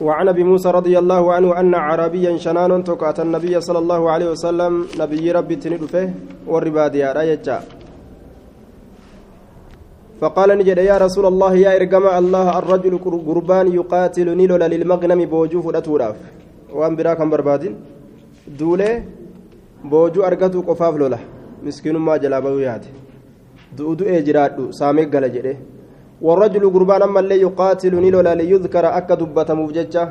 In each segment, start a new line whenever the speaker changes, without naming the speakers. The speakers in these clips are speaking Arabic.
وعن أبي موسى رضي الله عنه أن عربيا شنان تقات النبي صلى الله عليه وسلم نبي ربي تندفه والرباديا رايجا فقال نجد يا رسول الله يا إرجم الله الرجل قربان يقاتل نيلولا للمغنم بوجوف الأتوراف وأن براكم بربادين؟ دولة بوجو أرجتو قفاف لولا. مسكين ما جلابه ياتي. دؤدو إجرادو سامي قال والرجل قربان أما اللي يقاتل نيلولا ليذكر أكا دبة مفججة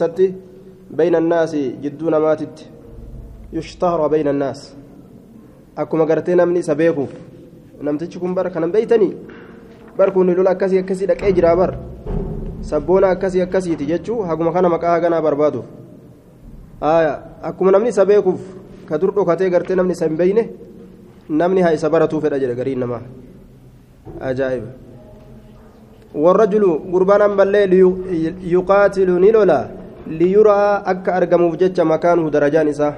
ستي بين الناس جدون ماتت يشتهر بين الناس أكما قرتين أمني سبيكوف kanan beeytanii bar kun lola akkasii akkasii dhaqee jira bar sabboona akkasii akkasiiti jechuu haguma kana maqaa haganaa barbaaduuf akkuma namni isa beekuuf ka dur dhokatee gartee namni isa hin beeyne namni haa isa baratuu fedha jedhe gariin namaa ajaa'iba warrajulu gurbaan ammallee yuqaatilu ni lola liyuraa akka argamuuf jecha makaanuhu darajaan isaa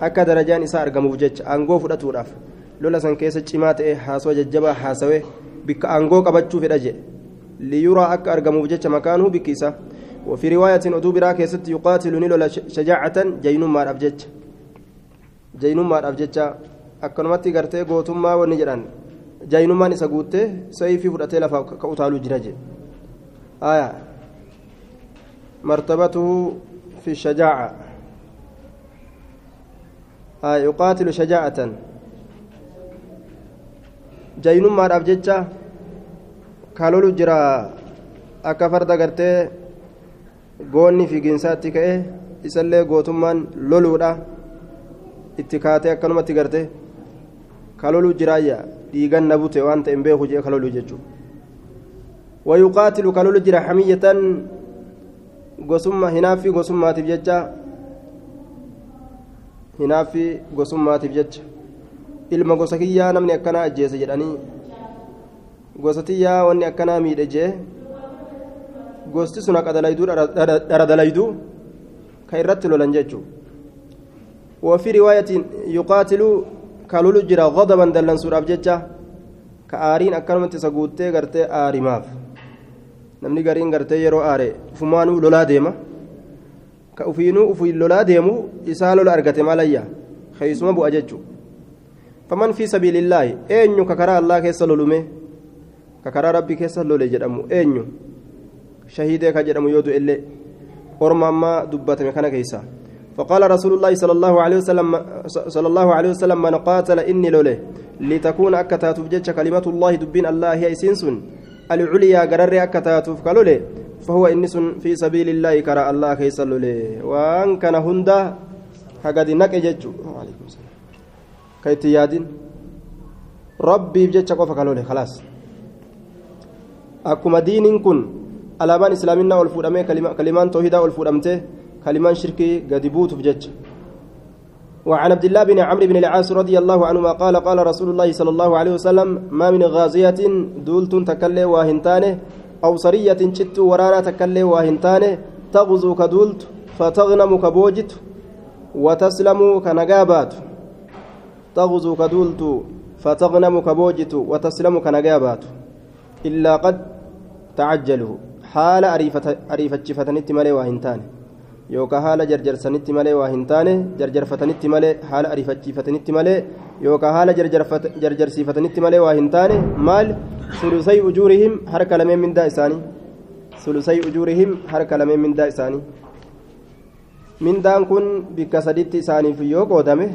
akka darajaan isaa argamuuf jecha aangoo fudhatuudhaaf lola san keessa cimaa ta'e haasawaa jajjabaa haasawee bikka aangoo qabachuu fedha jedhe liyuraa akka argamuuf jecha makaanuhu bikki isaa وفي رواية أدوبرا كيست يقاتل نيلو شجاعة جينون ما أبجج جينون ما أبجج أكنمتي قرتي قوتما ونجران جينون ما نسقوته سيفي فرأتي لفا كأوتالو جنجي آية مرتبته في الشجاعة آية يقاتل شجاعة jaynummaadhaaf jecha kalolu jira akka farda gartee goonni fiiginsaatti ka'e isallee gootummaan loluudha itti kaatee akkanumatti garte kalolu jiraayya dhiigan na bute waan ta'e hin beeku jee kalolu jechuudha wayuqaatilu kalolu jira hamiyyatan gosummaa hinaaffii gosummaatiif jecha hinaaffii gosummaatiif jecha ilma gosa kiyyaa namni akkanaa ajjeese jedhanii gosa wanni akkanaa miidhe jee gosti sun haqa dalayduu ka irratti lolan jechuu وفي رواية يقاتل كالولو جرا غضبا دلن سوراب جتشا كآرين أكرمت سقوتي غرتي آري ماف. نمني غارين غرتي يرو آري. فمانو لولا ديما. كأفينو أفي لولا ديمو إسالو لأرغتي ماليا خيسما بو أججو. فمن في سبيل الله أين ككرا الله كيس لولمه ككرا ربي كيس لولي جدامو أين شهيدة كجدامو يودو إلي. أرمى ما دبتم كان كيسا. فقال رسول الله صلى الله عليه وسلم صلى الله عليه وسلم من قاتل إني لولي لتكون أكتات بجج كلمة الله دبين الله هي سنسن. العليا قرر أكتات كلولي فهو إنس في سبيل الله كرا الله كيس لولي. وأن كان هندا هقد نكجج وعليكم السلام. كيت يادين. ربي بجج قف كلولي خلاص. أكما دين كن. islaaminaa ol fuudhamee kalimaan toohidaa ol fuudhamtee كلمان شركي قد بوت بجج وعن عبد الله بن عمرو بن العاص رضي الله عنهما قال قال رسول الله صلى الله عليه وسلم ما من غازية دولت تكلي واهنتانه أو سرية شت ورانا تكلي واهنتانه تغزو كدولت فتغنم كبوجت وتسلم كنجابات تغزو كدولت فتغنم كبوجت وتسلم كنجابات إلا قد تعجله حال أريفة فتنت مالي واهنتانه. Yookaan haala jarjarsanitti malee waa hin taane jarjarfatanitti malee haala ariifachiifatanitti malee yookaan haala jarjarsiifatanitti malee waa hin taane maal sulusay ujuurihim harka lameen mindaa isaanii sulusay ujuurihim harka lameen mindaa isaanii mindaan kun bikka saditti isaaniif yoo qoodame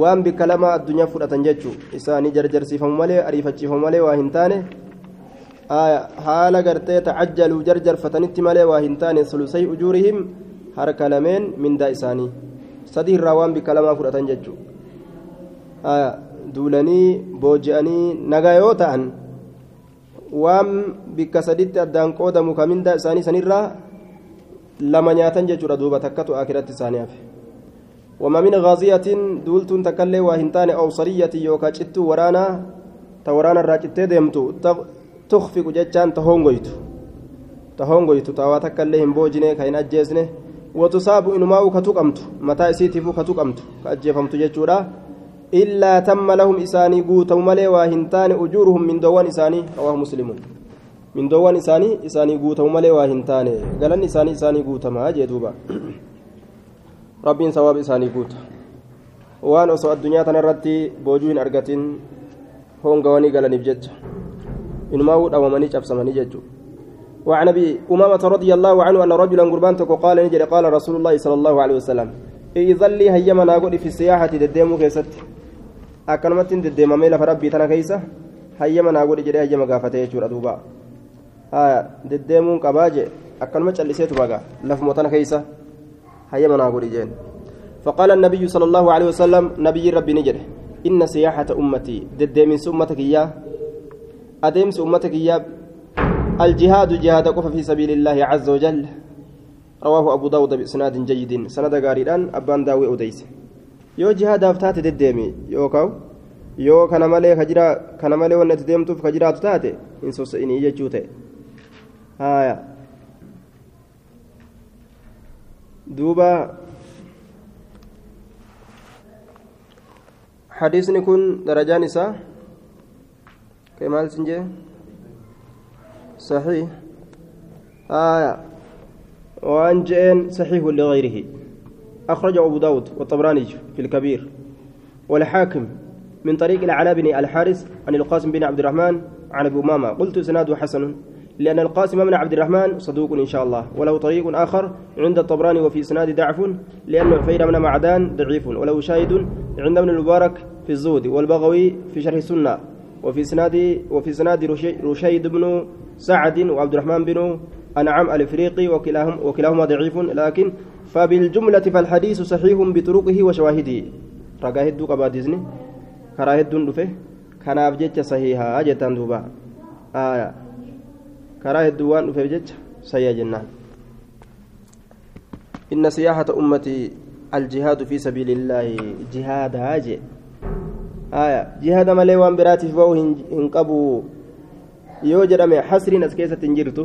waan bikka lama addunyaa fudhatan jechuu isaanii jarjarsiifamu malee ariifachiifamu malee waa hin taane haala gartee tacajjaluu jarjarfatanitti malee waa hin taane sulusay ujuurihim harka lameen mindaa isaanii sadii irraa waan bikka lamaa fudhatan jechuudha duulanii booji'anii nagaa yoo ta'an waan bikka saditti addaan qoodamu ka mindaa isaanii sanirraa lama nyaatan jechuudha duuba takkatu akiratti isaanii hafe wama min gaaziyatin duultuun takkallee waa hin taane awsariyyati yookaa cittuu waraanaa ta waraana irraa cittee deemtu tukfiqu jechaan ta hongoytu ta hongoytu ta waa takkallee hin boojine ka hin ajjeesne وتصاب إنماء كتقمت متى إسيتف كتقمت كأجفمت جتشورا إلا تم لهم إساني قوتوا ملي واهنتان أجورهم من دوان إساني رواه مسلم mindoowwan isaanii isaanii guutamu malee waa hin taane galanni isaanii isaanii guutamaa jee duuba rabbiin sawaab isaanii guuta waan osoo addunyaa tanarratti boojuu hin argatin hongawanii galaniif jecha inumaa dhawamanii cabsamanii jechuudha وعن أبي أمامة رضي الله عنه أن رجلا قربان قال نجري قال رسول الله صلى الله عليه وسلم اذن لي هيما ناقول في السياحه دديمو كيست اكنمت دديمامي لف ربي تنا كيسه هيما ناقول جري هيما غافته يجور دوبا ها دديمون قباجة اكنما چلسيتو بغا لف موتنا كيسه هيما ناقول جين. فقال النبي صلى الله عليه وسلم نبي ربي نجري إن سياحة أمتي دديمس أمتك إياه أديمس أمتك إياه الجهاد جهاد قف في سبيل الله عز وجل. رواه أبو داود بإسناد جيد. سند غاريدان أبان داوي أوديس. يو جهاد أفتات دديمي. يو kana malee ka jira kana malee wanni itti deemtuuf ka jiraatu taate hin sosso'inii jechuu ta'e haaya duuba حديثني كن درجان إساء كمال سنجي صحيح. آية. وأن جئن صحيح لغيره. أخرجه أبو داود والطبراني في الكبير. والحاكم من طريق العلاء بن الحارث عن القاسم بن عبد الرحمن عن أبو ماما قلت سناده حسن لأن القاسم بن عبد الرحمن صدوق إن شاء الله وله طريق آخر عند الطبراني وفي إسناد ضعف لأن عفير بن معدان ضعيف وله شاهد عند ابن المبارك في الزود والبغوي في شرح السنة وفي إسناد وفي إسناد رشيد بن سعد وعبد الرحمن بن أنعم الإفريقي وكلاهم وكلاهما ضعيف لكن فبالجملة فالحديث صحيح بطرقه وشواهده. رقاه الدوق أباديزني كراه الدون دفه. كان أبجد صحيحة أجتان دوبا. آية. كراه الدوان دفه بجد صحيح جنان. إن سياحة أمتي الجهاد في سبيل الله جهاد هاجي آية. جهاد مالي وان براتي فهو هنقبو yoo jedhame hasriin as keessatti hin jirtu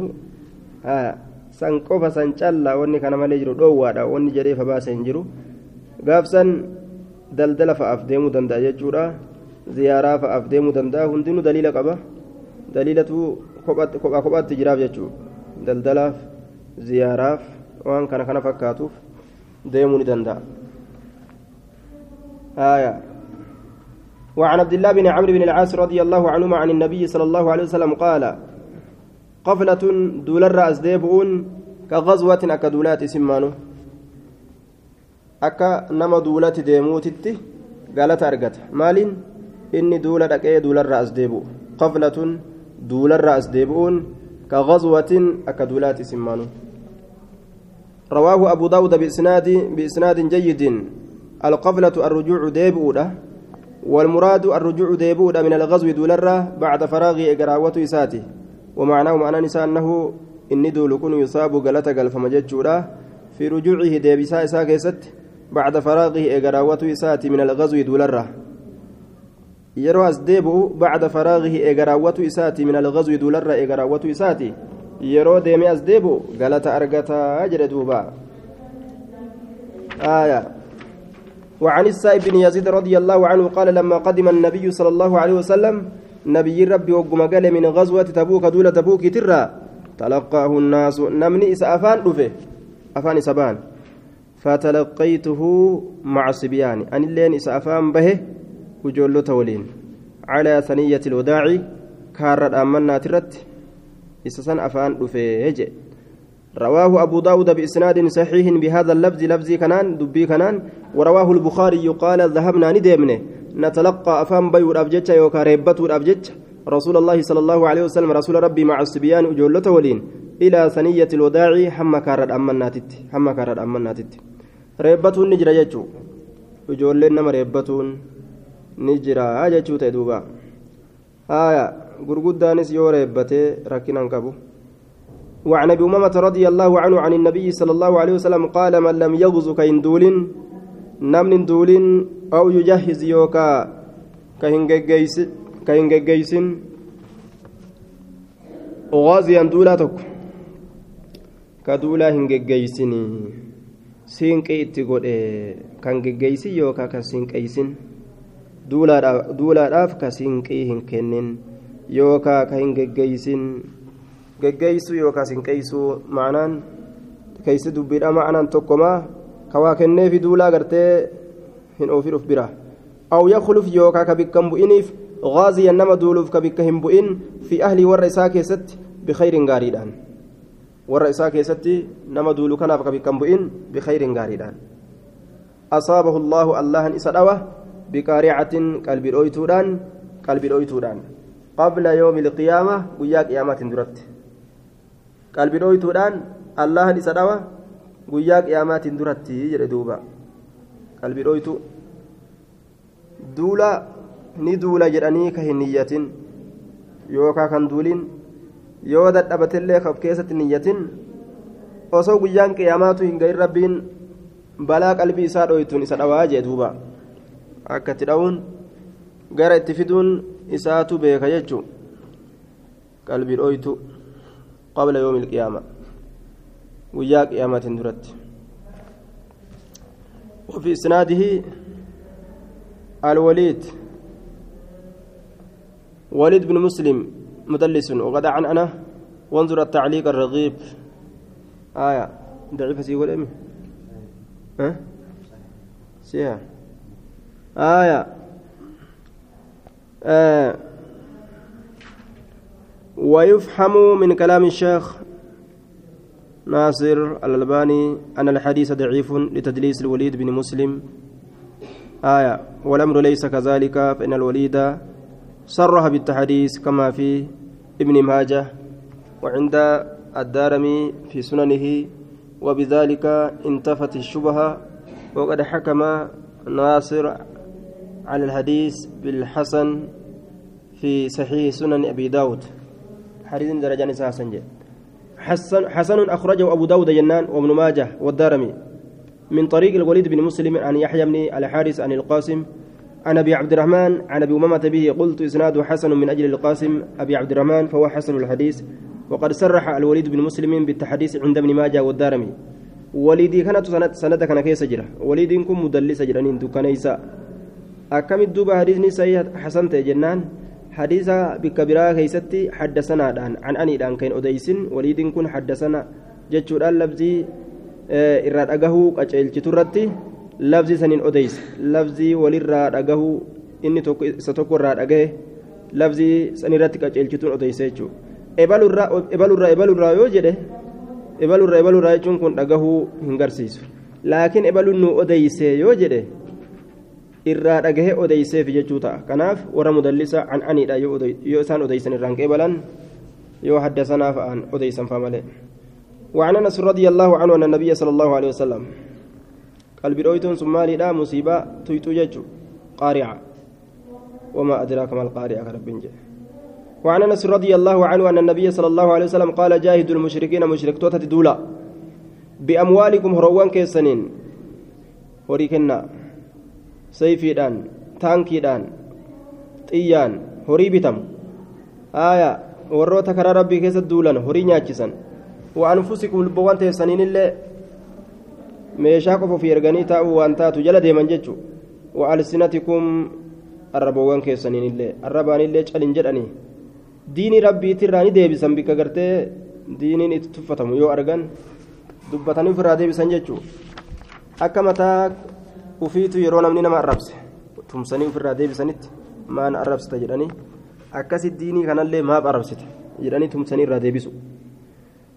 san qofa san callaa wanni kana malee jiru dhoowwaadha wanni jedhee fa baase hin jiru gaafsan daldala fa'aaf deemuu danda'a jechuudha ziyaaraa fa'aaf deemuu danda'a hundinuu daliila qaba daliilatu kophaa kophaatti jiraaf jechuudha daldalaaf ziyaaraaf waan kana kana fakkaatuuf deemuu ni danda'a. وعن عبد الله بن عمرو بن العاص رضي الله عنهما عن النبي صلى الله عليه وسلم قال قفلة دول الرأس ديبؤون كغزوة أكدولات سمانو. أكا نما دولات ديموتت قالت أرقت مال إني دولة أكي دول الرأس ديبؤ قفلة دول الرأس ديبؤون كغزوة أكدولات سمانو. رواه أبو داود بإسناد بإسناد جيد. القفلة الرجوع ديبؤ والمراد الرجوع ديبودا من الغزو دولرة بعد فراغ إقراوة إساته. ومعناه معنى نساء أنه إني دول كن يصاب قلت قلف مججورا في رجوعه ديبسا إسا كيست بعد فراغه إقراوة إساته من الغزو دولرة yeroo as deebi'u bacda faraagihi eegaraawwatu isaati min algazwi duularra eegaraawwatu isaati yeroo deemee as deebi'u galata argataa jedhe duuba وعن السائب بن يزيد رضي الله عنه قال لما قدم النبي صلى الله عليه وسلم نبي ربي وقم قال من غزوة تبوك دولة تبوك ترى تلقاه الناس نمني إس أفان رفه أفان سبان فتلقيته مع الصبيان أن اللين إس أفان به وجول تولين. على ثنية الوداع كارد أمنا ترت إسسان أفان رفه رواه أبو داود بإسناد صحيح بهذا اللفظ لفظ كنان دبي كنان. ورواه البخاري قال ذهبنا ندمنه. نتلقى أفهم بيور أبجتش يوكا ريبته الأبجتش رسول الله صلى الله عليه وسلم رسول ربي مع الصبيان أجولته ولين. إلى ثنية الوداع حما كارد أمناتت حما كارد أمناتت ريبته نجرى يجو أجولين نما ريبته نجرى أجتشو تدوبا. آية. غرغدانس يو ريبته. ركنا كبو وعن أبي أمامة رضي الله عنه عن النبي صلى الله عليه وسلم قال من لم يغزو كيندول نمن دول أو يجهز يوكا كهنجيس غازيا دولا تك. كدولا هنجيسني siinqii itti godhe kan geggeeysin yookaan kan siinqeeysin duulaadhaaf ka siinqii hin kennin yookaan ka hin geggeeysin geggeeysuu yookaas hin qeeysuu ma'anaan keeysi dubbiidha ma'anaan tokkomaa kawaa kenneefi duulaa gartee hin oofin uf bira. Aw yakluf yookaa ka bikka hin bu'iniif غازيا نما دولوف كبك هم بؤن في أهلي إساء كيست بخير غاريدان إساء كيست نما دولو كان كبك هم بؤن بخير غاريدان أصابه الله الله إسدوه بقارعة قلب الأويتودان قلب الأويتودان قبل يوم القيامة ويا قيامة درت قلب الأويتودان الله إسدوه ويا قيامة درت يردوبا قلب الأويتو دولا ni duula jedhanii ka hin niyyatin yookaan kan duulin yoo dadhabatillee kaf keessatti niyyatin osoo guyyaan qiyaamaatu hin gahin rabbiin balaa qalbii isaa dhoytuun isa dhawaa jee duuba akka itti dha'uun gara itti fiduun isaatu beeka jechuun qalbii dhoytu qabla yoomil qiyaama guyyaa qiyaamaatiin duratti وفي إسناده الوليد. وليد بن مسلم مدلس وقد عن أنا وانظر التعليق الرغيب. آية. ضعيفة سي ولا أمي ها؟ سيها آية. آه. ويفهم من كلام الشيخ ناصر الألباني أن الحديث ضعيف لتدليس الوليد بن مسلم. آية والأمر ليس كذلك فإن الوليد صرح بالتحديث كما في ابن ماجه وعند الدارمي في سننه وبذلك انتفت الشبهة وقد حكم ناصر على الحديث بالحسن في صحيح سنن أبي داود. حديث درجة نساء حسن, حسن أخرجه أبو داود جنان وابن ماجه والدارمي. من طريق الوليد بن مسلم عن يحيى بن الحارث عن القاسم عن أبي عبد الرحمن عن أبي أمامة به قلت إسناده حسن من أجل القاسم أبي عبد الرحمن فهو حسن الحديث. وقد صرح الوليد بن مسلم بالتحديث عند ابن ماجه والدارمي. وليدي كانت سند سند كان كيس جرا وليد كن مدلس جرانين دكانيسا. أكم الدوبة حديثني سيد حسن جنان. حديث بكبيرة كيستي حدثنا دان عن أني دان كين أديسن وليد كن حدثنا جتشو لفظي irraa dhagahuu qaceelchiturratti labzi saniin odeyse labzii walirraa dhagahu inni isa tokko irraa dhagahe labzii sanirratti qaceelchituun odeyse jechuudha ebalurraa ebalurraa yoo jedhe ebalurraa ebalurraa jechuun kun dhagahuu hin garsiisu laakiin ebaluun nu odeyse yoo jedhe irraa dhagahe odeyseef jechuu ta'a. Kanaaf warra mudallisa an aniidha yoo isaan odeysan irraan qeebalan yoo hadda sanaaf an odeysan faa malee. وعن أنس رضي الله عنه أن النبي صلى الله عليه وسلم قلب رويتون سمالي لا مصيبة تويتو ججو قارعة. وما أدراك ما القارعة رب وعن أنس رضي الله عنه أن النبي صلى الله عليه وسلم قال جاهدوا المشركين مشرك توتا دولا بأموالكم هروان كيسنين. هوريكنا. sayfiidhaan taankiidhaan xiyyaan horii bitamu. Aaya warroota karaa rabbii keessa duulan horii nyaachisan. Waan waanfusikum lubboowwan teessaniinillee meeshaa qofa ofii erganii taa'uu waan taatu jala deeman jechu waalsinatikum arraboowwan keessaniinillee arrabaanillee calin jedhanii. Diinii rabbiitirraa ni deebisan bikka gartee diiniin itti tuffatamu yoo argan dubbatanii ofirraa deebisan jechuu akka mataa ufiitu yeroo namni nama arrabse tumsanii ofirraa deebisanitti maan arrabsita jedhanii akkasi diinii kanallee maaf arrabsite jedhanii tumsanii irraa deebisu.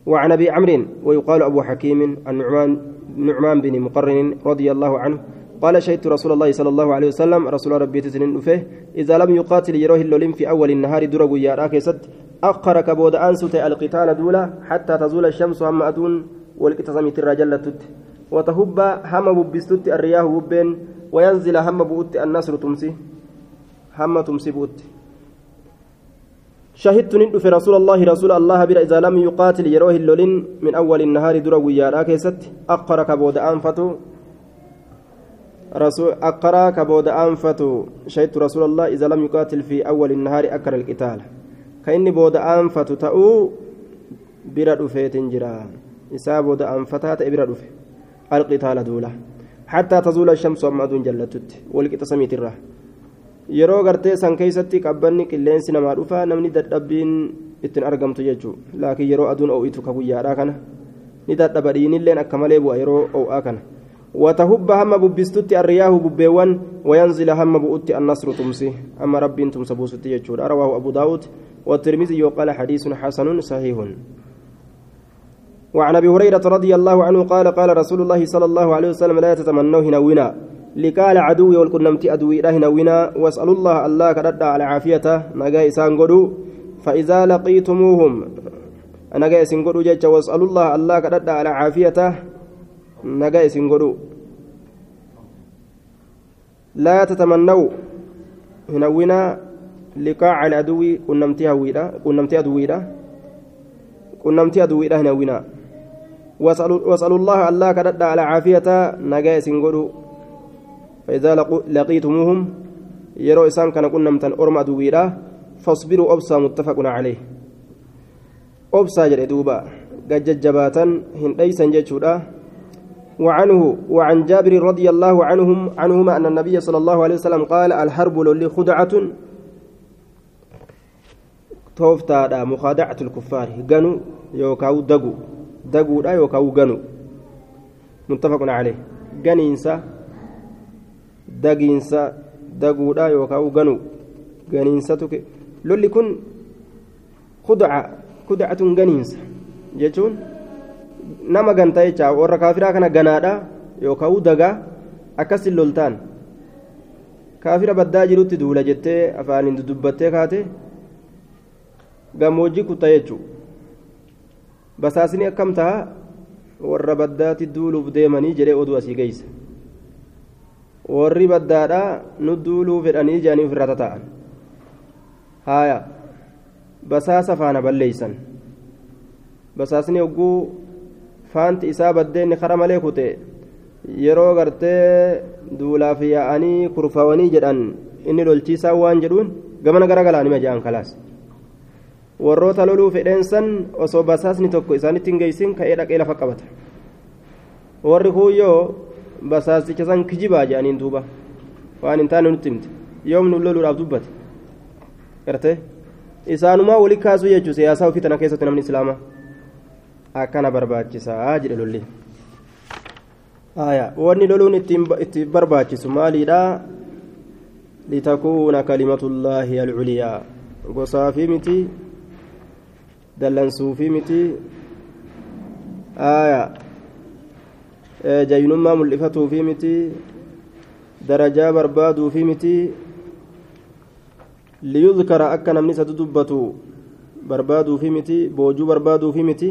وعن ابي عمرو ويقال ابو حكيم النعمان نعمان بن مقرن رضي الله عنه قال شهدت رسول الله صلى الله عليه وسلم رسول ربي تسنن فيه اذا لم يقاتل يروه اللولين في اول النهار درب يا راكست اخر كبود انسوت القتال دولا حتى تزول الشمس هم ادون والقتسمت الرجل تت وتهب هم ببستت الرياح ببين وينزل هم بؤت النصر تمسي. هم تمسي بؤت شهدت ندف رسول الله رسول الله بلا إذا لم يقاتل يروه اللولين من أول النهار درا ويارا كيست. أقرا كبود أنفتو رسول أقرا كبود أنفتو شهدت رسول الله إذا لم يقاتل في أول النهار أكر القتال. كإني بود أنفتو تأو بلا دفيت جرا. إسا بود أنفتات بلا دفي القتال دولة حتى تزول الشمس وما دون جلتت والقتسميت الراه yeroo gartee san keeysatti qabbanni qilleensi namaa dhufa namni dadhabbiin ittiin argamtu jechuudha laakiin yeroo aduun oo'itu ka guyyaadhaa kana ni dadhaba dhiinilleen akka malee bu'a yeroo oo'aa kana وتهب هم ببستت الرياح ببيوان وينزل هم بؤت النصر تمسي أما ربي تمس بوست يجور رواه أبو داود والترمذي وقال حديث حسن صحيح وعن أبي هريرة رضي الله عنه قال قال رسول الله صلى الله عليه وسلم لا تتمنوا هنونا لقال عدوي والكنمت أدوي له هنونا واسألوا الله الله كرد على عافيته. نجا إسان فإذا لقيتموهم. نجا إسان قدو جج واسألوا الله الله كرد على عافيته. نجا إسان لا تتمنوا هنونا لقاع العدو كنمتي هويدا أدويدا كنمتي أدويدا هنونا واسألوا الله الله كرد على عافيته نجا إسان فإذا لقيتموهم يروا إسان كان كنا متن أرم أدويرا فاصبروا أبصى متفق عليه. أبصى جل دوبا قد جباتا هن ليس جتشودا وعنه وعن جابر رضي الله عنهم عنهما أن النبي صلى الله عليه وسلم قال الحرب للي خدعة. توفتا مخادعة الكفار جنو يوكاو دقو. لا يوكاو جنو متفق عليه جنينسا dagiinsa daguudha yookaan ganu ganiinsatu lolli kun kudaca kudacatun ganiinsa jechuun nama ganta jecha warra kaafiraa kana ganaadha yookaan dagaa akkasin loltaan kaafira baddaa jirutti duula jettee afaaniin dudubbattee kaate gammoojjii kutta jechuudha basaasni akkam ta'a? Warra baddaatti duuluuf deemanii jedhee oduu asii geessa. warri baddaadha nu duuluu fedhanii jedhanii ofirra tata'an haaya. Basaasa faana balleeysan. Basaasni hogguu faanti isaa baddeenni kara malee kute yeroo gartee duulaaf yaa'anii kurfawanii jedhan inni lolchiisaa waan jedhuun gamana garagalaan hima jedhan kalaas warroota loluu fedheensan osoo basaasni tokko isaanitti hin geessin ka'ee dhaqee lafa qabata warri kuuyyoo basaasicha san kijibaa jedhaniin duuba waan hin taane nutti himte yoom nu loluudhaaf dubbate garte isaanumaa wali kaasuu jechuun siyaasaa ofii tana keessatti namni islaamaa akkana barbaachisaa jedhe lolli wanni loluun itti barbaachisu maaliidha litakuuna kalimatullaahi alculiyaa gosaafii miti dallansuufii miti jaynummaa mul'ifatuufi miti darajaa barbaaduufi miti liyudkara akka namni isa dubbatu barbaaduufi miti boojuu barbaaduufi miti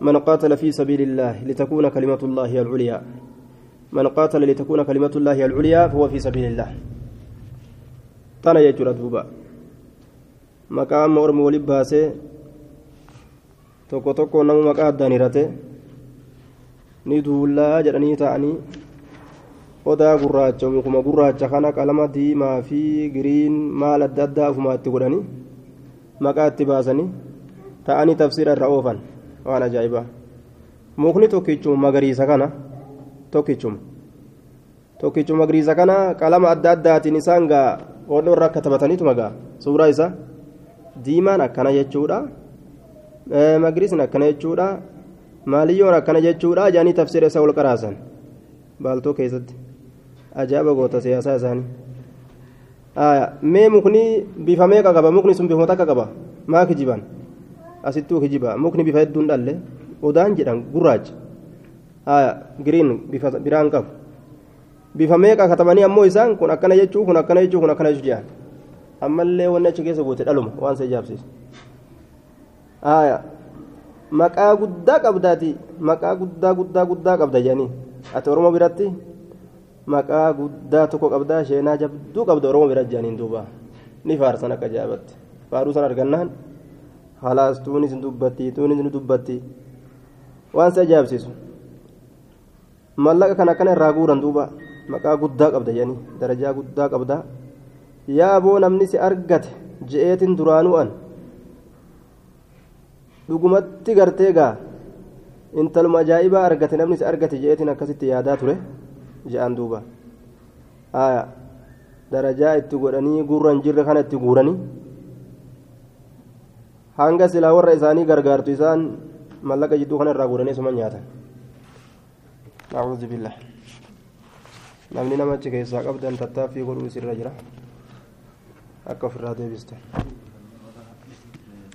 من قاتل في سبيل الله لتكون كلمة الله العليا من قاتل لتكون كلمة الله العليا فهو في سبيل الله تنا يجرى دوبا مقام أرمي ولباسه tokko tokko nama maqaa addaan hirate. Ni duullaa jedhanii ta'anii odaa gurraacha mukuma gurraacha kana qalama diimaa fi giriin maal adda addaa ofumaatti godhanii maqaa itti baasanii ta'anii tafsiira irra oofan. Waan ajaa'ibaa. Mukni tokkichuma magariisa kana tokkichuma. Tokkichuma magariisa kana qalama adda addaatiin isaan gaa hodhoo irra akka taphataniitu magaa. Suuraa isaa diimaan akkana jechuudha magariisni akkana jechuudha maaliyyoon akkana jechuudha jaanii tafsiira isa ol qaraasan baaltoo keessatti ajaa'iba goota siyaasaa isaanii mee mukni bifa meeqa qaba mukni sun bifuma takka qaba maa kijiban asittuu kijiba mukni bifa hedduun dhalle odaan jedhan gurraacha giriin bifa biraan qabu bifa meeqa katabanii ammoo isaan kun akkana jechuu kun akkana jechuu kun akkana jechuu jedhan ammallee wanni achi keessa goote dhaluma waan isa ijaabsiisu maqaa guddaa qabdaati. Maqaa guddaa guddaa guddaa qabda jedhanii ati oromoo biratti? Maqaa guddaa tokko qabdaa sheenaa jabduu qabda oromoo biratti jedhaniin duuba. Ni faarsan akka jaabatti faaruu san argannaan? Halaas tuunis ni dubbatti tuunis ni dubbatti. Waan isa ajaa'ibsiisu. Mallaqa kana akkana irraa guuran duuba. Maqaa guddaa qabda jedhanii darajaa guddaa qabda. Yaa boo namni si argate je'eetin duraanuu an dhugumatti gartee gaa intaluma ajaa'ibaa argate namni si argate je'eetin akkasitti yaadaa ture je'an duuba darajaa itti godhanii gurran jirre kana itti guuranii hanga silaa warra isaanii gargaartu isaan mallaqa jidduu kana irraa guuranii suma nyaatan nacuudhu billah namni namachi keessaa qabdan tattaaffii godhuu isirra jira akka ofirraa deebiste